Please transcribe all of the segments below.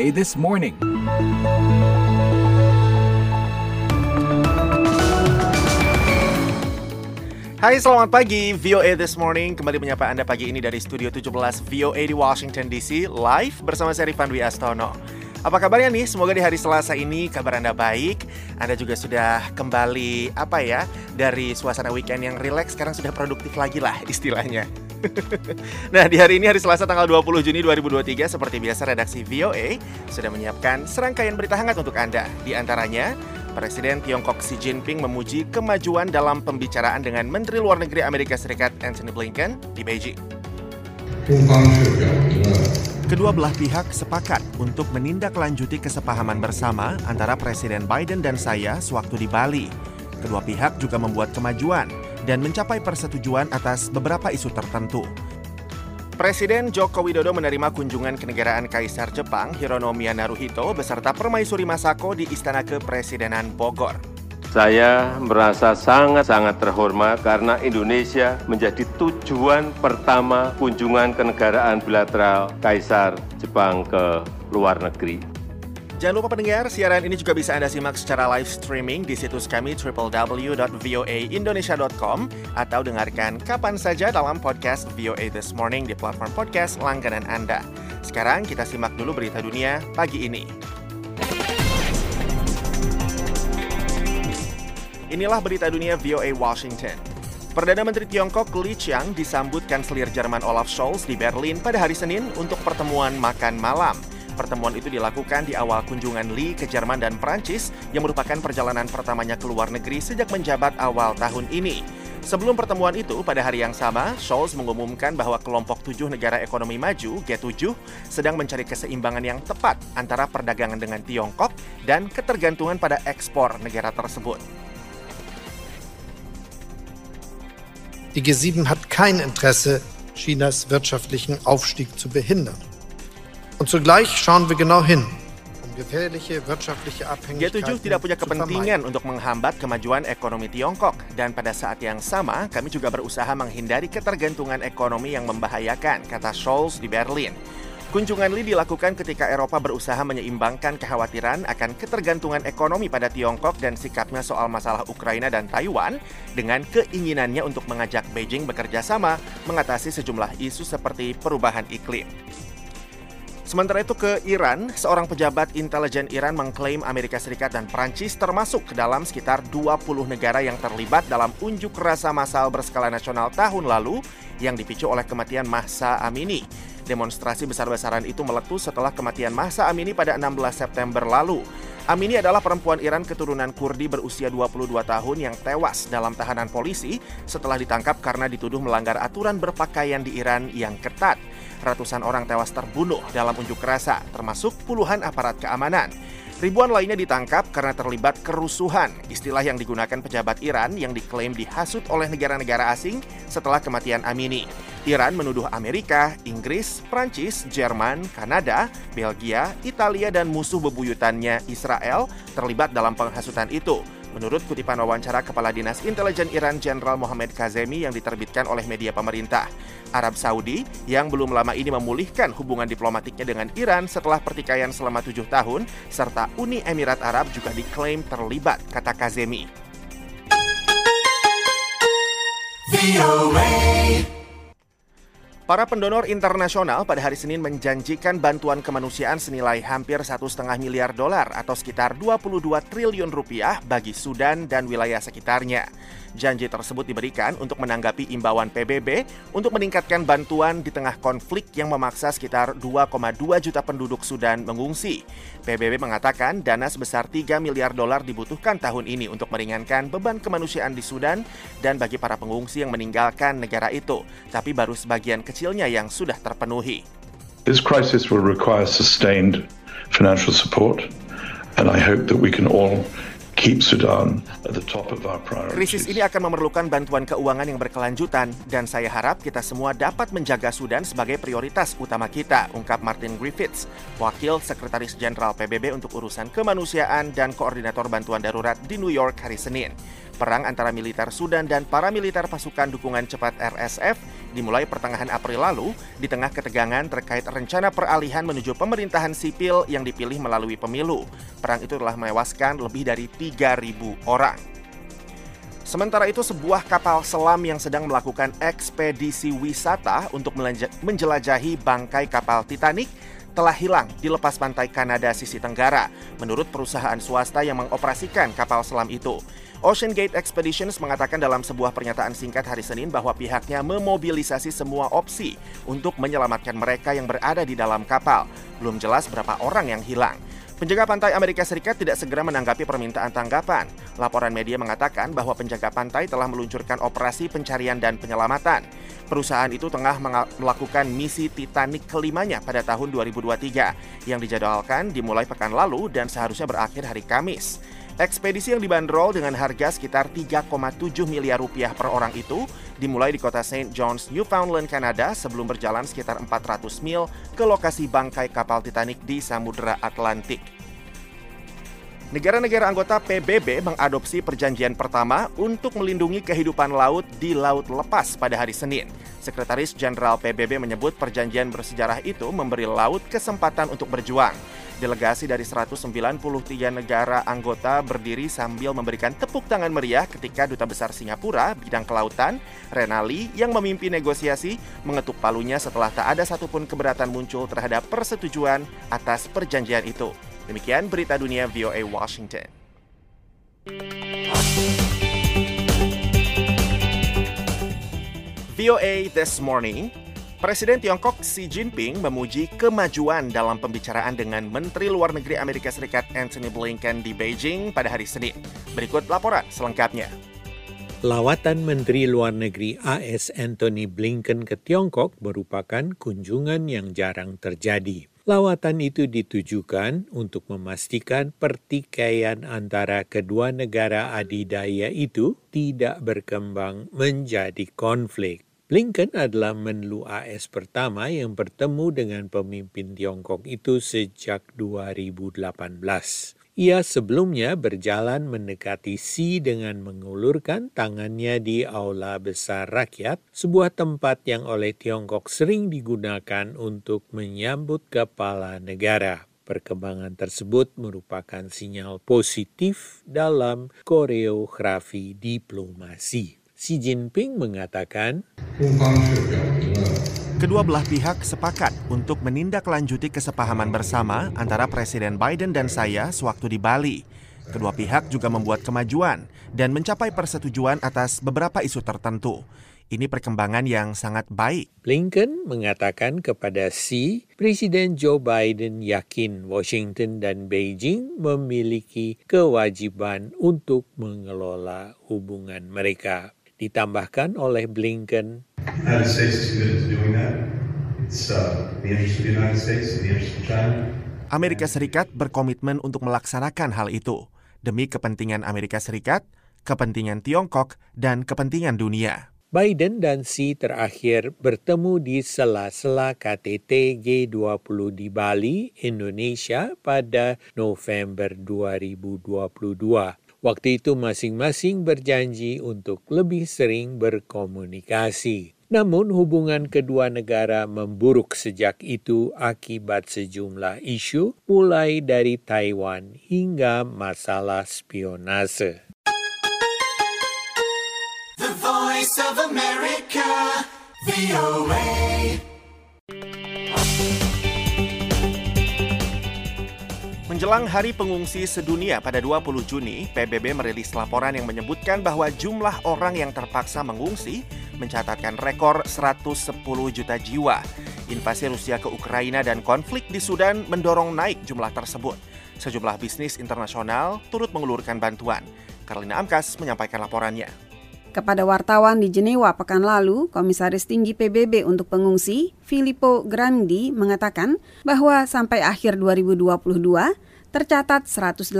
VOA This Morning. Hai selamat pagi, VOA This Morning kembali menyapa Anda pagi ini dari Studio 17 VOA di Washington DC live bersama saya Rifan Dwi Astono. Apa kabarnya nih? Semoga di hari Selasa ini kabar Anda baik. Anda juga sudah kembali apa ya dari suasana weekend yang rileks sekarang sudah produktif lagi lah istilahnya. nah di hari ini hari Selasa tanggal 20 Juni 2023 seperti biasa redaksi VOA sudah menyiapkan serangkaian berita hangat untuk Anda. Di antaranya Presiden Tiongkok Xi Jinping memuji kemajuan dalam pembicaraan dengan Menteri Luar Negeri Amerika Serikat Antony Blinken di Beijing. Kedua belah pihak sepakat untuk menindaklanjuti kesepahaman bersama antara Presiden Biden dan saya sewaktu di Bali. Kedua pihak juga membuat kemajuan dan mencapai persetujuan atas beberapa isu tertentu. Presiden Joko Widodo menerima kunjungan kenegaraan Kaisar Jepang Hironomiya Naruhito beserta Permaisuri Masako di Istana Kepresidenan Bogor. Saya merasa sangat-sangat terhormat karena Indonesia menjadi tujuan pertama kunjungan kenegaraan bilateral Kaisar Jepang ke luar negeri. Jangan lupa pendengar, siaran ini juga bisa Anda simak secara live streaming di situs kami www.voaindonesia.com atau dengarkan kapan saja dalam podcast VOA This Morning di platform podcast langganan Anda. Sekarang kita simak dulu berita dunia pagi ini. Inilah berita dunia VOA Washington. Perdana Menteri Tiongkok Li Qiang disambut Kanselir Jerman Olaf Scholz di Berlin pada hari Senin untuk pertemuan makan malam. Pertemuan itu dilakukan di awal kunjungan Lee ke Jerman dan Prancis yang merupakan perjalanan pertamanya ke luar negeri sejak menjabat awal tahun ini. Sebelum pertemuan itu, pada hari yang sama, Scholz mengumumkan bahwa kelompok tujuh negara ekonomi maju, G7, sedang mencari keseimbangan yang tepat antara perdagangan dengan Tiongkok dan ketergantungan pada ekspor negara tersebut. Die G7 hat kein Interesse, Chinas wirtschaftlichen Aufstieg zu behindern. Und zugleich schauen wir genau hin, um G7 tidak punya kepentingan untuk menghambat kemajuan ekonomi Tiongkok dan pada saat yang sama kami juga berusaha menghindari ketergantungan ekonomi yang membahayakan, kata Scholz di Berlin. Kunjungan Li dilakukan ketika Eropa berusaha menyeimbangkan kekhawatiran akan ketergantungan ekonomi pada Tiongkok dan sikapnya soal masalah Ukraina dan Taiwan dengan keinginannya untuk mengajak Beijing bekerja sama mengatasi sejumlah isu seperti perubahan iklim. Sementara itu ke Iran, seorang pejabat intelijen Iran mengklaim Amerika Serikat dan Prancis termasuk ke dalam sekitar 20 negara yang terlibat dalam unjuk rasa massal berskala nasional tahun lalu yang dipicu oleh kematian Mahsa Amini. Demonstrasi besar-besaran itu meletus setelah kematian Mahsa Amini pada 16 September lalu. Amini adalah perempuan Iran keturunan Kurdi berusia 22 tahun yang tewas dalam tahanan polisi setelah ditangkap karena dituduh melanggar aturan berpakaian di Iran yang ketat ratusan orang tewas terbunuh dalam unjuk rasa, termasuk puluhan aparat keamanan. Ribuan lainnya ditangkap karena terlibat kerusuhan, istilah yang digunakan pejabat Iran yang diklaim dihasut oleh negara-negara asing setelah kematian Amini. Iran menuduh Amerika, Inggris, Prancis, Jerman, Kanada, Belgia, Italia, dan musuh bebuyutannya Israel terlibat dalam penghasutan itu. Menurut kutipan wawancara Kepala Dinas Intelijen Iran Jenderal Mohammed Kazemi yang diterbitkan oleh media pemerintah, Arab Saudi yang belum lama ini memulihkan hubungan diplomatiknya dengan Iran setelah pertikaian selama tujuh tahun, serta Uni Emirat Arab juga diklaim terlibat, kata Kazemi. Para pendonor internasional pada hari Senin menjanjikan bantuan kemanusiaan senilai hampir satu setengah miliar dolar atau sekitar 22 triliun rupiah bagi Sudan dan wilayah sekitarnya. Janji tersebut diberikan untuk menanggapi imbauan PBB untuk meningkatkan bantuan di tengah konflik yang memaksa sekitar 2,2 juta penduduk Sudan mengungsi. PBB mengatakan dana sebesar 3 miliar dolar dibutuhkan tahun ini untuk meringankan beban kemanusiaan di Sudan dan bagi para pengungsi yang meninggalkan negara itu, tapi baru sebagian kecilnya yang sudah terpenuhi. This crisis will require sustained financial support and I hope that we can all Krisis ini akan memerlukan bantuan keuangan yang berkelanjutan dan saya harap kita semua dapat menjaga Sudan sebagai prioritas utama kita, ungkap Martin Griffiths, Wakil Sekretaris Jenderal PBB untuk urusan kemanusiaan dan Koordinator Bantuan Darurat di New York hari Senin. Perang antara militer Sudan dan paramiliter pasukan dukungan cepat RSF dimulai pertengahan April lalu di tengah ketegangan terkait rencana peralihan menuju pemerintahan sipil yang dipilih melalui pemilu. Perang itu telah menewaskan lebih dari 3.000 orang. Sementara itu sebuah kapal selam yang sedang melakukan ekspedisi wisata untuk menjelajahi bangkai kapal Titanic telah hilang di lepas pantai Kanada sisi tenggara menurut perusahaan swasta yang mengoperasikan kapal selam itu. Ocean Gate Expeditions mengatakan dalam sebuah pernyataan singkat hari Senin bahwa pihaknya memobilisasi semua opsi untuk menyelamatkan mereka yang berada di dalam kapal. Belum jelas berapa orang yang hilang. Penjaga pantai Amerika Serikat tidak segera menanggapi permintaan tanggapan. Laporan media mengatakan bahwa penjaga pantai telah meluncurkan operasi pencarian dan penyelamatan. Perusahaan itu tengah melakukan misi Titanic kelimanya pada tahun 2023 yang dijadwalkan dimulai pekan lalu dan seharusnya berakhir hari Kamis. Ekspedisi yang dibanderol dengan harga sekitar 3,7 miliar rupiah per orang itu dimulai di kota St. John's, Newfoundland, Kanada sebelum berjalan sekitar 400 mil ke lokasi bangkai kapal Titanic di Samudra Atlantik. Negara-negara anggota PBB mengadopsi perjanjian pertama untuk melindungi kehidupan laut di laut lepas pada hari Senin. Sekretaris Jenderal PBB menyebut perjanjian bersejarah itu memberi laut kesempatan untuk berjuang. Delegasi dari 193 negara anggota berdiri sambil memberikan tepuk tangan meriah ketika Duta Besar Singapura bidang kelautan, Renali, yang memimpin negosiasi mengetuk palunya setelah tak ada satupun keberatan muncul terhadap persetujuan atas perjanjian itu. Demikian berita dunia VOA Washington. VOA This Morning, Presiden Tiongkok Xi Jinping memuji kemajuan dalam pembicaraan dengan Menteri Luar Negeri Amerika Serikat Antony Blinken di Beijing pada hari Senin. Berikut laporan selengkapnya. Lawatan Menteri Luar Negeri AS Antony Blinken ke Tiongkok merupakan kunjungan yang jarang terjadi. Lawatan itu ditujukan untuk memastikan pertikaian antara kedua negara adidaya itu tidak berkembang menjadi konflik. Blinken adalah menlu AS pertama yang bertemu dengan pemimpin Tiongkok itu sejak 2018. Ia sebelumnya berjalan mendekati Xi dengan mengulurkan tangannya di Aula Besar Rakyat, sebuah tempat yang oleh Tiongkok sering digunakan untuk menyambut kepala negara. Perkembangan tersebut merupakan sinyal positif dalam koreografi diplomasi. Xi Jinping mengatakan, Kedua belah pihak sepakat untuk menindaklanjuti kesepahaman bersama antara Presiden Biden dan saya sewaktu di Bali. Kedua pihak juga membuat kemajuan dan mencapai persetujuan atas beberapa isu tertentu. Ini perkembangan yang sangat baik. Blinken mengatakan kepada Xi, Presiden Joe Biden yakin Washington dan Beijing memiliki kewajiban untuk mengelola hubungan mereka ditambahkan oleh Blinken. Uh, Amerika Serikat berkomitmen untuk melaksanakan hal itu demi kepentingan Amerika Serikat, kepentingan Tiongkok, dan kepentingan dunia. Biden dan Xi terakhir bertemu di sela-sela KTT G20 di Bali, Indonesia pada November 2022. Waktu itu masing-masing berjanji untuk lebih sering berkomunikasi. Namun hubungan kedua negara memburuk sejak itu akibat sejumlah isu mulai dari Taiwan hingga masalah spionase. The Voice of America, VOA. Menjelang Hari Pengungsi Sedunia pada 20 Juni, PBB merilis laporan yang menyebutkan bahwa jumlah orang yang terpaksa mengungsi mencatatkan rekor 110 juta jiwa. Invasi Rusia ke Ukraina dan konflik di Sudan mendorong naik jumlah tersebut. Sejumlah bisnis internasional turut mengulurkan bantuan. Karolina Amkas menyampaikan laporannya. Kepada wartawan di Jenewa pekan lalu, Komisaris Tinggi PBB untuk Pengungsi, Filippo Grandi, mengatakan bahwa sampai akhir 2022 tercatat 108,4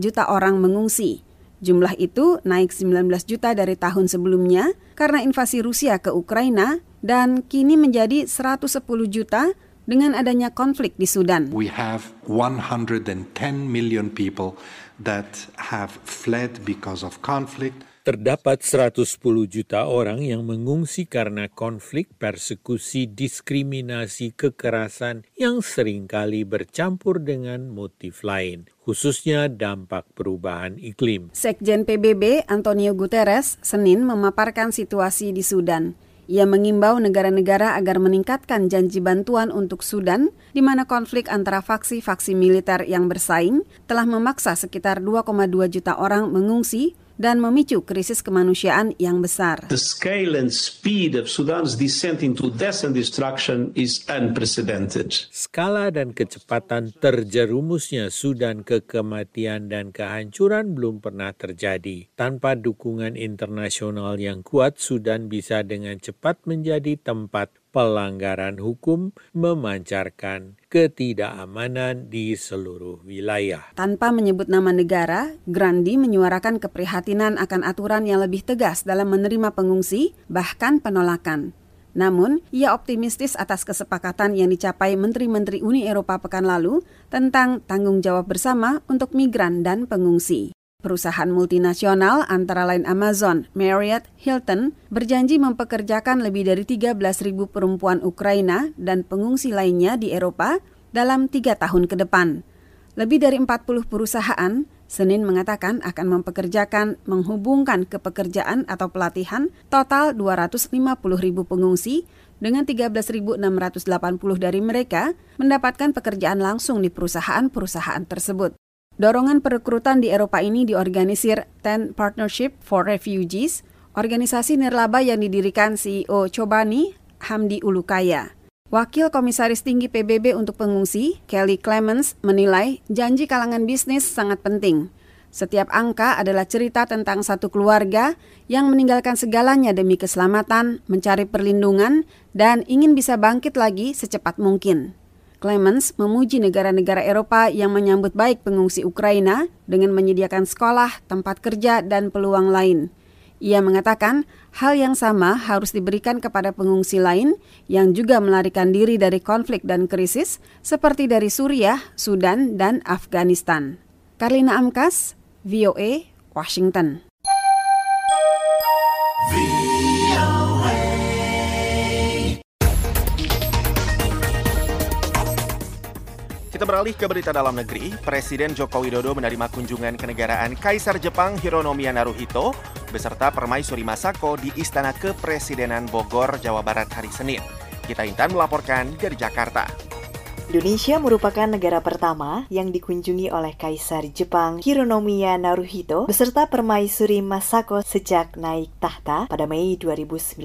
juta orang mengungsi. Jumlah itu naik 19 juta dari tahun sebelumnya karena invasi Rusia ke Ukraina dan kini menjadi 110 juta dengan adanya konflik di Sudan. We have 110 million people that have fled because of conflict. Terdapat 110 juta orang yang mengungsi karena konflik, persekusi, diskriminasi, kekerasan yang sering kali bercampur dengan motif lain, khususnya dampak perubahan iklim. Sekjen PBB Antonio Guterres Senin memaparkan situasi di Sudan. Ia mengimbau negara-negara agar meningkatkan janji bantuan untuk Sudan, di mana konflik antara faksi-faksi militer yang bersaing telah memaksa sekitar 2,2 juta orang mengungsi dan memicu krisis kemanusiaan yang besar. The scale and speed of Sudan's descent into death and destruction is unprecedented. Skala dan kecepatan terjerumusnya Sudan ke kematian dan kehancuran belum pernah terjadi. Tanpa dukungan internasional yang kuat, Sudan bisa dengan cepat menjadi tempat pelanggaran hukum memancarkan ketidakamanan di seluruh wilayah. Tanpa menyebut nama negara, Grandi menyuarakan keprihatinan akan aturan yang lebih tegas dalam menerima pengungsi, bahkan penolakan. Namun, ia optimistis atas kesepakatan yang dicapai Menteri-Menteri Uni Eropa pekan lalu tentang tanggung jawab bersama untuk migran dan pengungsi. Perusahaan multinasional antara lain Amazon, Marriott, Hilton berjanji mempekerjakan lebih dari 13.000 perempuan Ukraina dan pengungsi lainnya di Eropa dalam tiga tahun ke depan. Lebih dari 40 perusahaan Senin mengatakan akan mempekerjakan menghubungkan ke pekerjaan atau pelatihan total 250 ribu pengungsi dengan 13.680 dari mereka mendapatkan pekerjaan langsung di perusahaan-perusahaan tersebut. Dorongan perekrutan di Eropa ini diorganisir Ten Partnership for Refugees, organisasi nirlaba yang didirikan CEO Chobani Hamdi Ulukaya. Wakil Komisaris Tinggi PBB untuk pengungsi, Kelly Clemens, menilai janji kalangan bisnis sangat penting. Setiap angka adalah cerita tentang satu keluarga yang meninggalkan segalanya demi keselamatan, mencari perlindungan, dan ingin bisa bangkit lagi secepat mungkin. Clemens memuji negara-negara Eropa yang menyambut baik pengungsi Ukraina dengan menyediakan sekolah, tempat kerja, dan peluang lain. Ia mengatakan hal yang sama harus diberikan kepada pengungsi lain yang juga melarikan diri dari konflik dan krisis seperti dari Suriah, Sudan, dan Afghanistan. Karlina Amkas, VOA, Washington. Kita beralih ke berita dalam negeri. Presiden Joko Widodo menerima kunjungan kenegaraan Kaisar Jepang Hironomiya Naruhito beserta Permaisuri Masako di Istana Kepresidenan Bogor, Jawa Barat hari Senin. Kita Intan melaporkan dari Jakarta. Indonesia merupakan negara pertama yang dikunjungi oleh Kaisar Jepang Hironomiya Naruhito beserta Permaisuri Masako sejak naik tahta pada Mei 2019.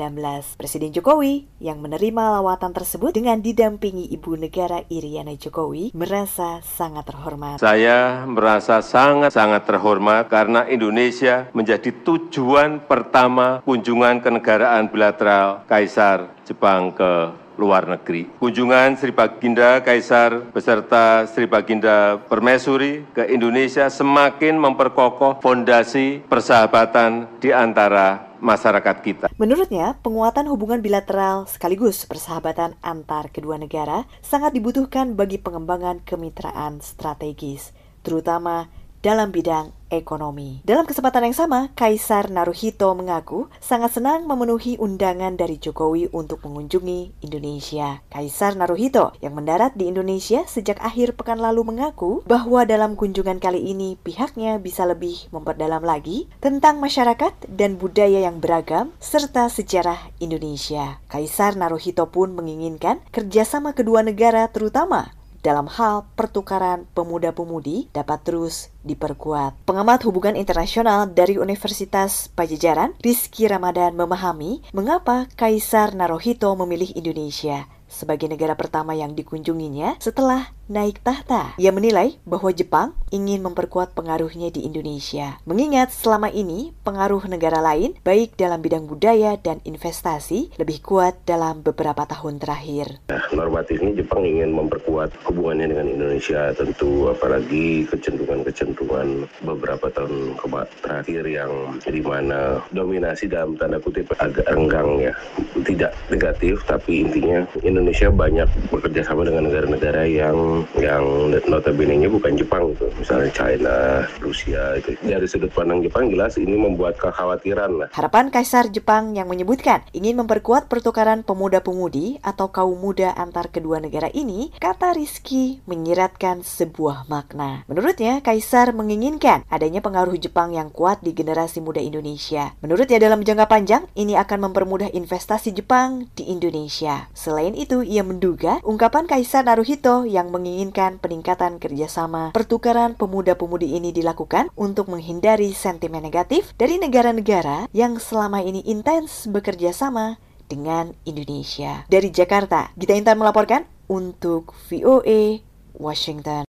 Presiden Jokowi yang menerima lawatan tersebut dengan didampingi Ibu Negara Iriana Jokowi merasa sangat terhormat. Saya merasa sangat-sangat terhormat karena Indonesia menjadi tujuan pertama kunjungan kenegaraan bilateral Kaisar Jepang ke luar negeri. Kunjungan Sri Baginda Kaisar beserta Sri Baginda Permaisuri ke Indonesia semakin memperkokoh fondasi persahabatan di antara masyarakat kita. Menurutnya, penguatan hubungan bilateral sekaligus persahabatan antar kedua negara sangat dibutuhkan bagi pengembangan kemitraan strategis, terutama dalam bidang ekonomi. Dalam kesempatan yang sama, Kaisar Naruhito mengaku sangat senang memenuhi undangan dari Jokowi untuk mengunjungi Indonesia. Kaisar Naruhito yang mendarat di Indonesia sejak akhir pekan lalu mengaku bahwa dalam kunjungan kali ini pihaknya bisa lebih memperdalam lagi tentang masyarakat dan budaya yang beragam serta sejarah Indonesia. Kaisar Naruhito pun menginginkan kerjasama kedua negara terutama dalam hal pertukaran pemuda-pemudi dapat terus diperkuat. Pengamat hubungan internasional dari Universitas Pajajaran, Rizky Ramadan memahami mengapa Kaisar Naruhito memilih Indonesia sebagai negara pertama yang dikunjunginya setelah naik tahta. Ia menilai bahwa Jepang ingin memperkuat pengaruhnya di Indonesia. Mengingat selama ini pengaruh negara lain, baik dalam bidang budaya dan investasi, lebih kuat dalam beberapa tahun terakhir. Nah, normatifnya Jepang ingin memperkuat hubungannya dengan Indonesia tentu apalagi kecenderungan-kecenderungan beberapa tahun terakhir yang di mana dominasi dalam tanda kutip agak renggang ya. Tidak negatif tapi intinya Indonesia banyak bekerja sama dengan negara-negara yang yang notabene-nya bukan Jepang gitu. Misalnya China, Rusia itu. Dari sudut pandang Jepang jelas ini membuat kekhawatiran lah. Harapan Kaisar Jepang yang menyebutkan ingin memperkuat pertukaran pemuda-pemudi atau kaum muda antar kedua negara ini, kata Rizky menyiratkan sebuah makna. Menurutnya, Kaisar menginginkan adanya pengaruh Jepang yang kuat di generasi muda Indonesia. Menurutnya dalam jangka panjang, ini akan mempermudah investasi Jepang di Indonesia. Selain itu, ia menduga ungkapan Kaisar Naruhito yang menginginkan peningkatan kerjasama pertukaran pemuda-pemudi ini dilakukan untuk menghindari sentimen negatif dari negara-negara yang selama ini intens bekerja sama dengan Indonesia. Dari Jakarta, Gita Intan melaporkan untuk VOA Washington.